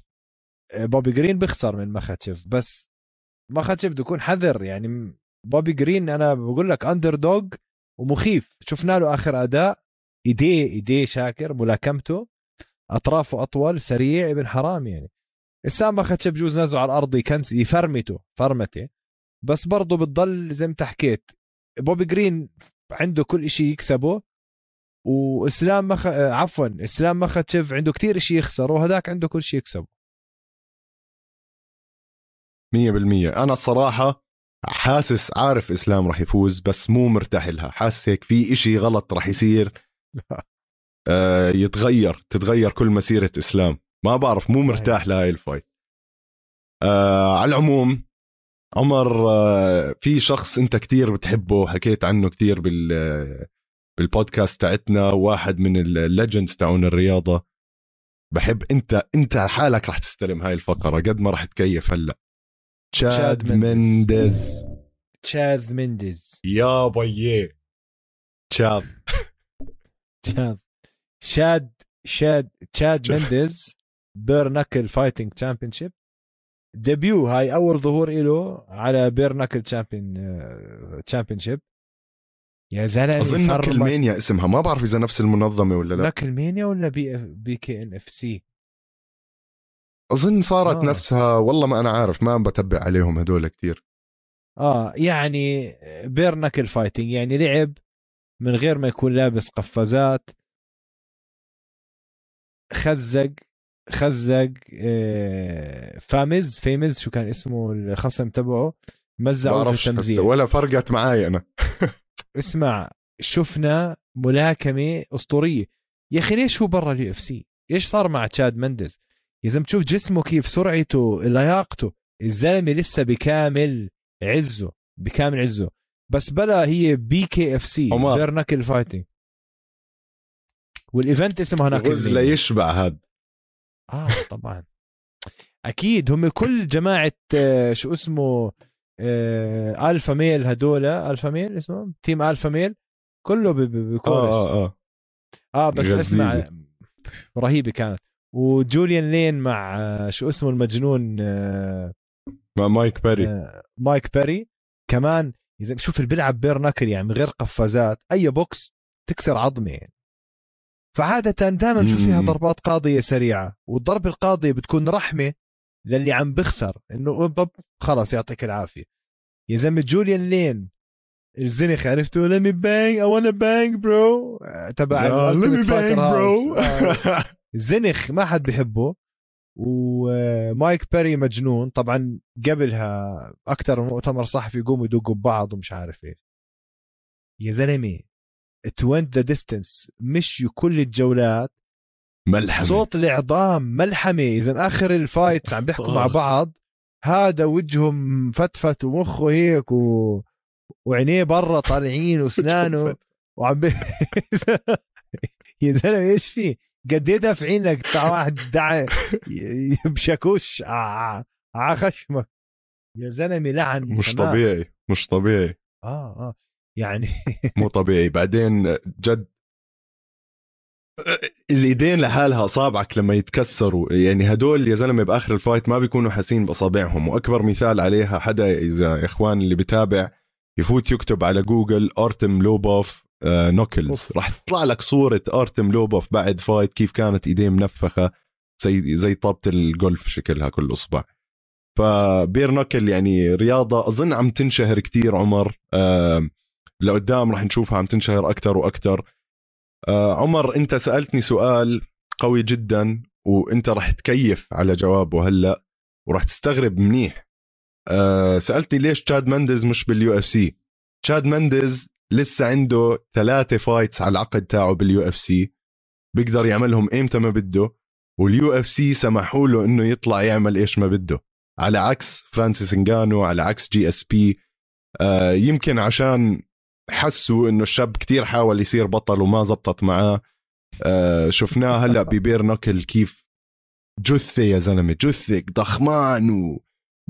بوبي جرين بيخسر من مخاتشف بس مخاتشف بده يكون حذر. يعني بوبي جرين أنا بقول لك underdog ومخيف. شفنا له آخر أداء. إيديه إيديه شاطر ملاكمته. أطرافه أطول سريع ابن حرام يعني. إسلام مخاتشف بجوز نزله على الأرض يكنس يفرمته فرمته. بس برضه بتضل زي ما حكيت بوبي جرين عنده كل شيء يكسبه وإسلام مخ... عفوا إسلام مخاتشف عنده كتير شيء يخسره وهداك عنده كل شيء يكسبه. مية بالمية. أنا الصراحة حاسس عارف إسلام رح يفوز بس مو مرتاح لها. حاسس هيك في إشي غلط رح يصير. آه يتغير تتغير كل مسيرة إسلام. ما بعرف مو مرتاح لهاي ال fight. آه على العموم عمر آه في شخص انت كتير بتحبه حكيت عنه كتير بال بالبودكاست تاعتنا واحد من ال legends تاعون الرياضة. بحب انت انت حالك رح تستلم هاي الفقرة قد ما رح تكيف هلأ. تشاد مندز. تشاذ مندز. يا بيي تشاذ. تشاذ. شاد شاد تشاد مندز. bare knuckle fighting championship debut هاي أول ظهور له على bare knuckle champion championship يا زلمة أظن KnuckleMania اسمها. ما بعرف إذا نفس المنظمة ولا لا. KnuckleMania ولا بي بي كي إن إف سي؟ أظن صارت آه. نفسها. والله ما أنا عارف. ما بتبع عليهم هدول كتير. آه يعني bare knuckle fighting يعني لعب من غير ما يكون لابس قفازات خزق خزق آه، فامز فيمز شو كان اسمه الخصم تبعه مزعه في التمزيع ولا فرقت معي أنا. اسمع شفنا ملاكمة أسطورية. يا أخي ليش هو برا ال UFC؟ إيش صار مع تشاد مندز؟ يا زلمة تشوف جسمه كيف سرعته لياقته. الزلمة لسه بكامل عزه بكامل عزه. بس بلا هي BKFC bare knuckle fighting وال event اسمه هناك لا يشبع هذا آه طبعا. أكيد هم كل جماعة آه، شو اسمه آه Alpha Male هدول Alpha Male اسمهم؟ Team Alpha Male؟ كله بكورس. آه آه آه. بس اسمع رهيبة كانت. وجوليان لين مع آه، شو اسمه المجنون آه، مع مايك باري آه، مايك باري كمان إذا شوف اللي بيلعب bare knuckle يعني من غير قفازات أي بوكس تكسر عظمه يعني. فعادة دائما نشوف فيها ضربات قاضية سريعة والضربة القاضية بتكون رحمة للي عم بخسر إنه خلص يعطيك العافية. يا زلمة جوليان لين الزنخ عرفتوا؟ let me bang I wanna bang bro تبع let me bang bro زنخ ما حد بحبه ومايك بيري مجنون. طبعا قبلها أكثر من مؤتمر صحفي يقوموا يدقوا ببعض ومش عارف إيش. يا زلمة they went the distance مشوا كل الجولات. ملحمة. صوت العظام ملحمة. إذا آخر الفايتس عم بيحكوا مع بعض هذا وجههم فتفت ومخه هيك و... وعينيه برا طالعين واسنانه وعم بي... يا زلمة إيش في؟ قد إيه دافعين لك؟ بتاع واحد دع بشاكوش. على خشمك. يا زلمة لعن. مش سماع. طبيعي. مش طبيعي. آه آه. يعني مو طبيعي. بعدين جد الإيدين لحالها اصابعك لما يتكسروا. يعني هدول يا زلمة بآخر ال fight ما بيكونوا حاسين بأصابعهم. وأكبر مثال عليها حدا إذا يا إخوان اللي بتابع يفوت يكتب على جوجل أرتم لوبوف آه knuckles. راح تطلع لك صورة أرتم لوبوف بعد fight كيف كانت ايديه منفخة زي زي طابة الجولف شكلها كل اصبع ف bare knuckle يعني رياضة أظن عم تنشهر كتير عمر آه لقدام راح نشوفها عم تنشهر أكثر وأكثر آه عمر أنت سألتني سؤال قوي جدا وأنت راح تكيف على جوابه هلأ وراح تستغرب منيح. أه سألتني ليش تشاد مندز مش بال UFC؟ تشاد مندز لسه عنده ثلاثة fights على العقد تاعه بال UFC. بيقدر يعملهم ايمتى ما بده. وال UFC سمحوا له إنه يطلع يعمل إيش ما بده. على عكس فرانسيس انجانو على عكس GSP. آه يمكن عشان حسوا إنه الشاب كتير حاول يصير بطل وما زبطت معاه. آه شفناه هلأ ببير نوكل كيف جثة يا زلمة جثة ضخمان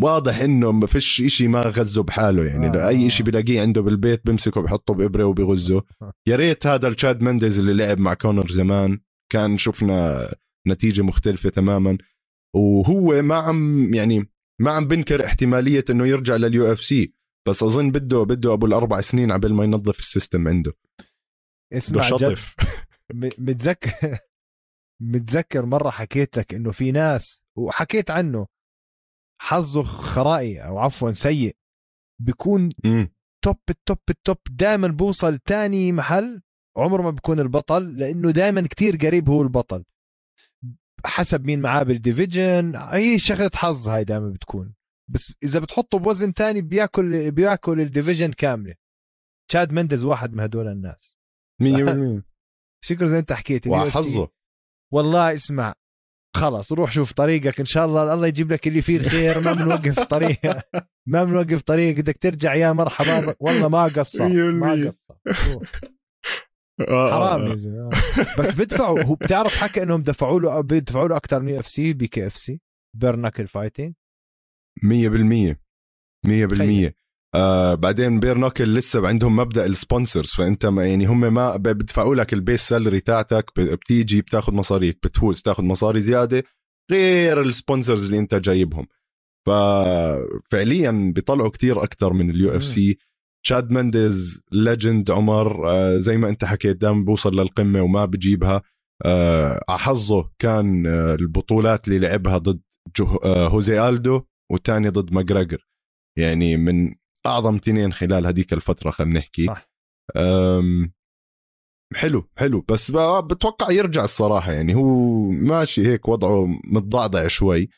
وواضح إنه ما فيش إشي ما غزه بحاله يعني آه. أي إشي بلاقيه عنده بالبيت بمسكه بحطه بإبرة وبغزه. يا ريت هذا الشاد مندز اللي لعب مع كونر زمان كان شفنا نتيجة مختلفة تماما. وهو ما عم يعني ما عم بنكر احتمالية إنه يرجع لل UFC. بس أظن بده بده أبو الأربع سنين عبل ما ينظف ال system عنده. اسمع شطف م- متذكر متذكر مرة حكيت لك إنه في ناس وحكيت عنه حظه خرائي أو عفوا سيء بيكون مم. top ال top ال top دائما بوصل تاني محل عمره ما بيكون البطل لأنه دائما كتير قريب هو البطل. حسب مين معاه بال division هي شغلة حظ هاي دائما بتكون. بس إذا بتحطه بوزن تاني بياكل بياكل ال division كاملة. تشاد مندز واحد من هدول الناس. 100% شكرا زي ما انت حكيت. وحظه. والله اسمع خلص روح شوف طريقك. إن شاء الله الله يجيب لك اللي فيه الخير. ما بنوقف طريق ما بنوقف طريق. بدك ترجع يا مرحبا. والله ما قصر ما 100%. قصر. آه، حرام آه،. بس بدفعوا. هو بتعرف حكى إنهم دفعوا له بيدفعوا له أكثر من FC BKFC. bare knuckle fighting 100% 100% تخيل. آه بعدين bare knuckle لسه عندهم مبدأ ال sponsors فأنت ما يعني هم ما بدفعوا لك ال base salary تاعتك بتيجي بتاخذ مصاريك بتفوز تاخذ مصاري زيادة غير ال sponsors اللي أنت جايبهم. ففعليا بيطلعوا كتير أكثر من ال UFC تشاد مندز legend عمر آه زي ما أنت حكيت دائما بوصل للقمة وما بجيبها آه حظه كان آه البطولات اللي لعبها ضد جو آه هوزي الدو والثاني ضد ماجراجر. يعني من أعظم تنين خلال هذيك الفترة خلينا نحكي. صح. حلو حلو. بس بتوقع يرجع الصراحة. يعني هو ماشي هيك وضعه متضعضع شوي.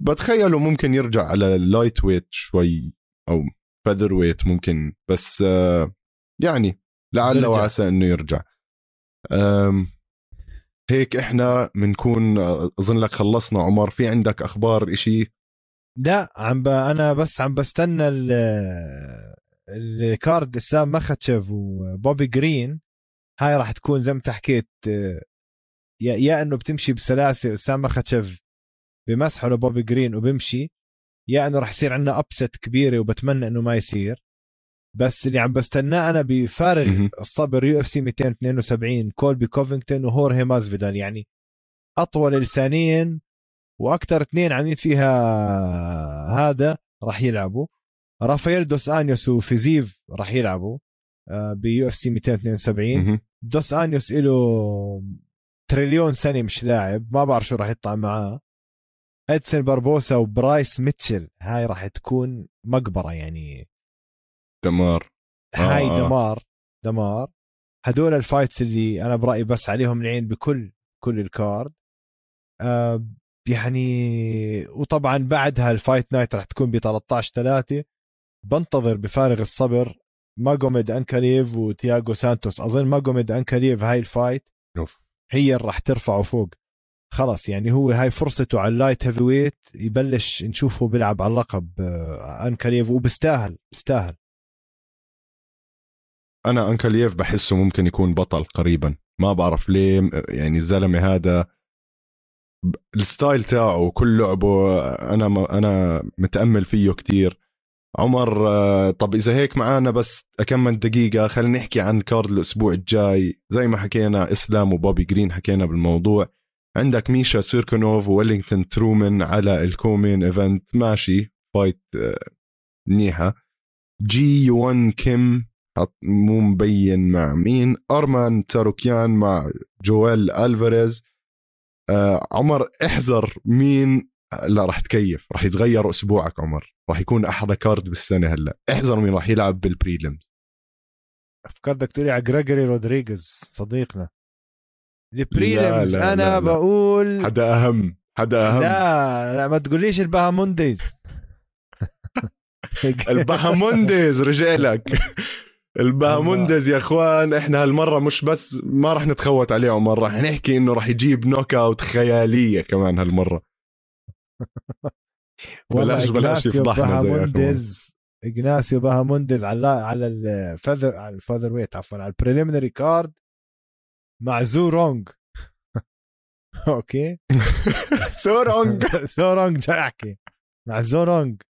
بتخيله ممكن يرجع على ال light weight شوي أو feather weight ممكن. بس يعني لعل. وعسى إنه يرجع. هيك إحنا بنكون أظن لك خلصنا عمر. في عندك أخبار إشي؟ لا عم ب... أنا بس عم بستنى ال... ال card اسام مخاتشيف وبوبي جرين. هاي راح تكون زي ما انت حكيت يا يا إنه بتمشي بسلاسة اسام مخاتشيف بمسحه لبوبي جرين وبمشي يا إنه راح يصير عندنا upset كبيرة وبتمنى إنه ما يصير. بس اللي عم بستناه أنا بفارغ. الصبر UFC 272 كولبي كوفينغتون وهورهي مازفيدال يعني أطول لسانين وأكثر اثنين عاملين فيها هذا راح يلعبوا. رافائيل دوس آنيوس وفيزيف راح يلعبوا ب UFC 272 مهم. دوس آنيوس له تريليون سنة مش لاعب ما بعرف شو راح يطلع معاه. ادسن باربوسا وبرايس ميتشل هاي راح تكون مقبرة يعني. دمار. آه، هاي آه. دمار دمار. هدول ال fights اللي أنا برأيي بس عليهم العين بكل كل ال card. آه يعني وطبعا بعدها ال fight night راح تكون ب 13 3 بنتظر بفارغ الصبر ماجوميد انكاليف وتياغو سانتوس. أظن ماجوميد انكاليف هاي ال fight أوف. هي اللي راح ترفعه فوق. خلص يعني هو هاي فرصته على ال light heavy weight يبلش نشوفه بيلعب على اللقب آه، انكاليف وبستاهل بستاهل أنا انكلييف بحسه ممكن يكون بطل قريبا. ما بعرف ليه يعني الزلمة هذا ال style تاعه وكل لعبه أنا أنا متأمل فيه كتير. عمر آه، طب إذا هيك معانا بس كم دقيقة خلينا نحكي عن card الأسبوع الجاي. زي ما حكينا إسلام وبوبي جرين حكينا بالموضوع. عندك ميشا سيركونوف وويلينغتون ترومان على ال co-main event. ماشي fight آه، منيحة. جي يوان كيم مو مبين مع مين. أرمان تاروكيان مع جويل ألفاريز. آه عمر احذر مين لا راح تكيف راح يتغير أسبوعك عمر. راح يكون أحلى card بالسنة هلأ. احذر مين راح يلعب بال prelims أفكار بدك تقولي على جريجوري رودريغيز صديقنا. ال prelims أنا لا لا. بقول حدا أهم حدا أهم. لا لا ما تقوليش الباهامونديز. الباهامونديز رجالك. الباهامونديز يا اخوان إحنا هالمرة مش بس ما راح نتخوت عليه عمر راح نحكي إنه راح يجيب knockout خيالية كمان هالمرة. بلاش بلاش يفضحنا زي اجناسيو باهامونديز على على ال feather على ال feather weight عفوا على ال preliminary card مع زورونج okay؟ سورونج سورونج جاي أحكي. مع زورونج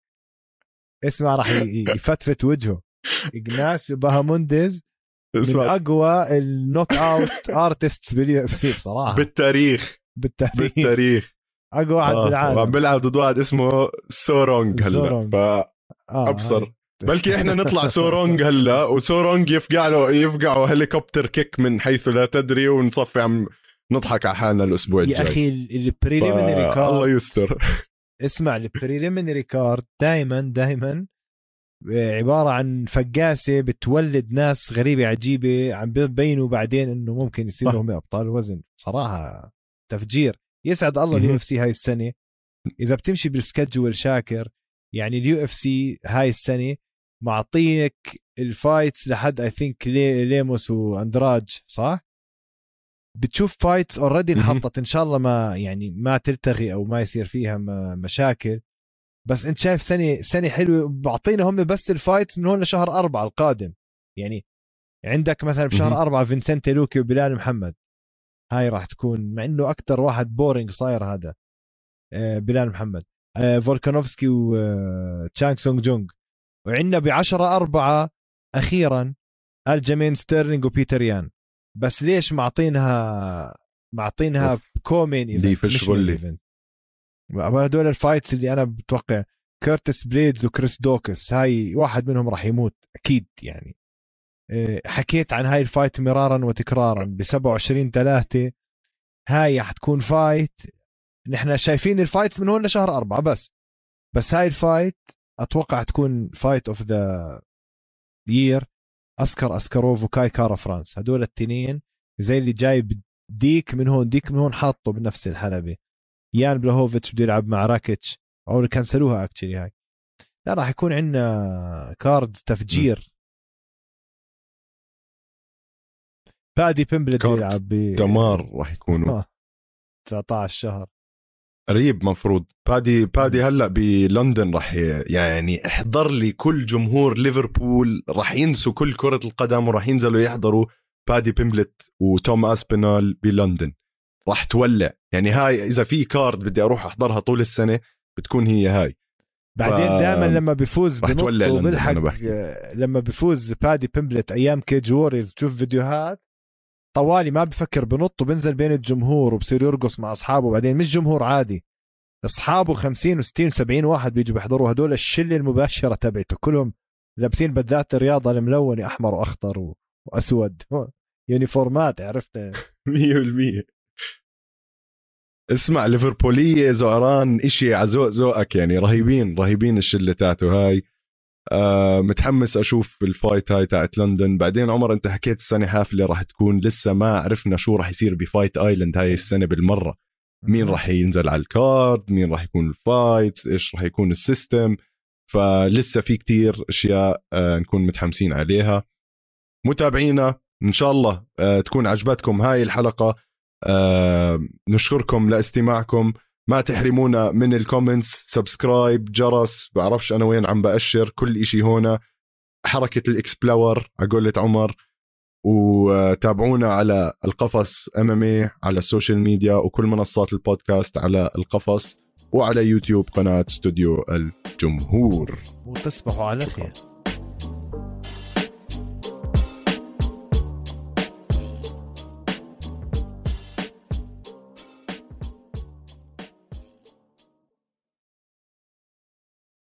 اسمع راح يفتفت وجهه. اجناسيو باهامونديز من أقوى ال knockout artists بال UFC بصراحة. بالتاريخ. بالتاريخ. بالتاريخ. أقوى واحد آه. بالعالم. وعم بيلعب ضد واحد اسمه سورونج هلا. ف آه. أبصر. بلكي إحنا نطلع سورونج هلا وسورونج يفقع له يفقعه helicopter kick من حيث لا تدري ونصفي عم نضحك على حالنا الأسبوع الجاي. يا أخي ال preliminary card. الله يستر. اسمع ال preliminary card دائما دائما عبارة عن فقاسة بتولد ناس غريبة عجيبة عم ببينوا بعدين إنه ممكن يصير لهم أبطال. وزن. صراحة تفجير. يسعد الله ال UFC هاي السنة. إذا بتمشي بال schedule شاكر يعني ال UFC هاي السنة معطيك ال fights لحد I think ليموس وأندراج صح؟ بتشوف fights already انحطت. إن شاء الله ما يعني ما تلتغي أو ما يصير فيها مشاكل. بس انت شايف سنه سنه حلوة بعطينا هم بس ال fights من هون لشهر أربعة القادم. يعني عندك مثلا بشهر أربعة فينسنتي لوكي وبلال محمد. هاي راح تكون مع إنه أكثر واحد boring صاير هذا. آه، بلال محمد. آه، فولكانوفسكي وتشانغ آه، سونغ جونغ. وعندنا ب 10 4 أخيرا ألجامين ستيرلينج وبيتر يان. بس ليش معطينها معطينها co-main event؟ هدول ال fights اللي أنا بتوقع كيرتس بليدز وكريس داوكس هاي واحد منهم راح يموت أكيد يعني. آه، حكيت عن هاي ال fight مرارا وتكرارا ب 27 3 هاي حتكون fight نحن شايفين ال fights من هون لشهر أربعة بس بس هاي ال fight أتوقع تكون fight of the year أسكار أسكاروف وكاي كارا فرانس. هدول التنين زي اللي جايب ديك من هون ديك من هون حاطه بنفس الحلبة. يان بلاهوفيتش بده يلعب مع راكيتش. أو كنسلوها actually هاي. لا راح يكون عندنا cards تفجير. بادي بيمبلت بيلعب ب دمار راح يكونوا. 19 شهر. قريب مفروض. بادي بادي هلأ بلندن راح يعني احضر لي كل جمهور ليفربول. راح ينسوا كل كرة القدم وراح ينزلوا يحضروا بادي بيمبلت وتوم أسبينال بلندن. راح تولع. يعني هاي إذا في card بدي أروح أحضرها طول السنة بتكون هي هاي. بعدين ف... دائما لما بيفوز بنط وبلحق لما بيفوز بادي بيمبلت أيام كيج ووريرز تشوف فيديوهات طوالي ما بفكر بنط وبنزل بين الجمهور وبصير يرقص مع أصحابه بعدين مش جمهور عادي أصحابه 50 و60 و70 واحد بيجوا بيحضروا هدول الشلة المباشرة تبعته كلهم لابسين بدلات الرياضة الملونة أحمر وأخضر وأسود يونيفورمات عرفت؟ 100% اسمع ليفربولية زعران إشي عزوق ذوقك يعني رهيبين رهيبين الشلة تاعته هاي. آه متحمس أشوف ال fight هاي تاعت لندن. بعدين عمر أنت حكيت السنة حافلة راح تكون لسه ما عرفنا شو راح يصير ب Fight Island هاي السنة بالمرة. مين راح ينزل على ال card؟ مين راح يكون ال fight؟ إيش راح يكون ال system؟ فلسه في كتير أشياء آه نكون متحمسين عليها. متابعينا إن شاء الله آه تكون عجبتكم هاي الحلقة. نشكركم لاستماعكم. ما تحرمونا من ال comments. subscribe جرس بعرفش أنا وين عم بأشر. كل إشي هنا. حركة ال explore على عمر. وتابعونا على القفص ام على السوشيال ميديا وكل منصات البودكاست على القفص وعلى يوتيوب قناة استوديو الجمهور. وتصبحوا على خير.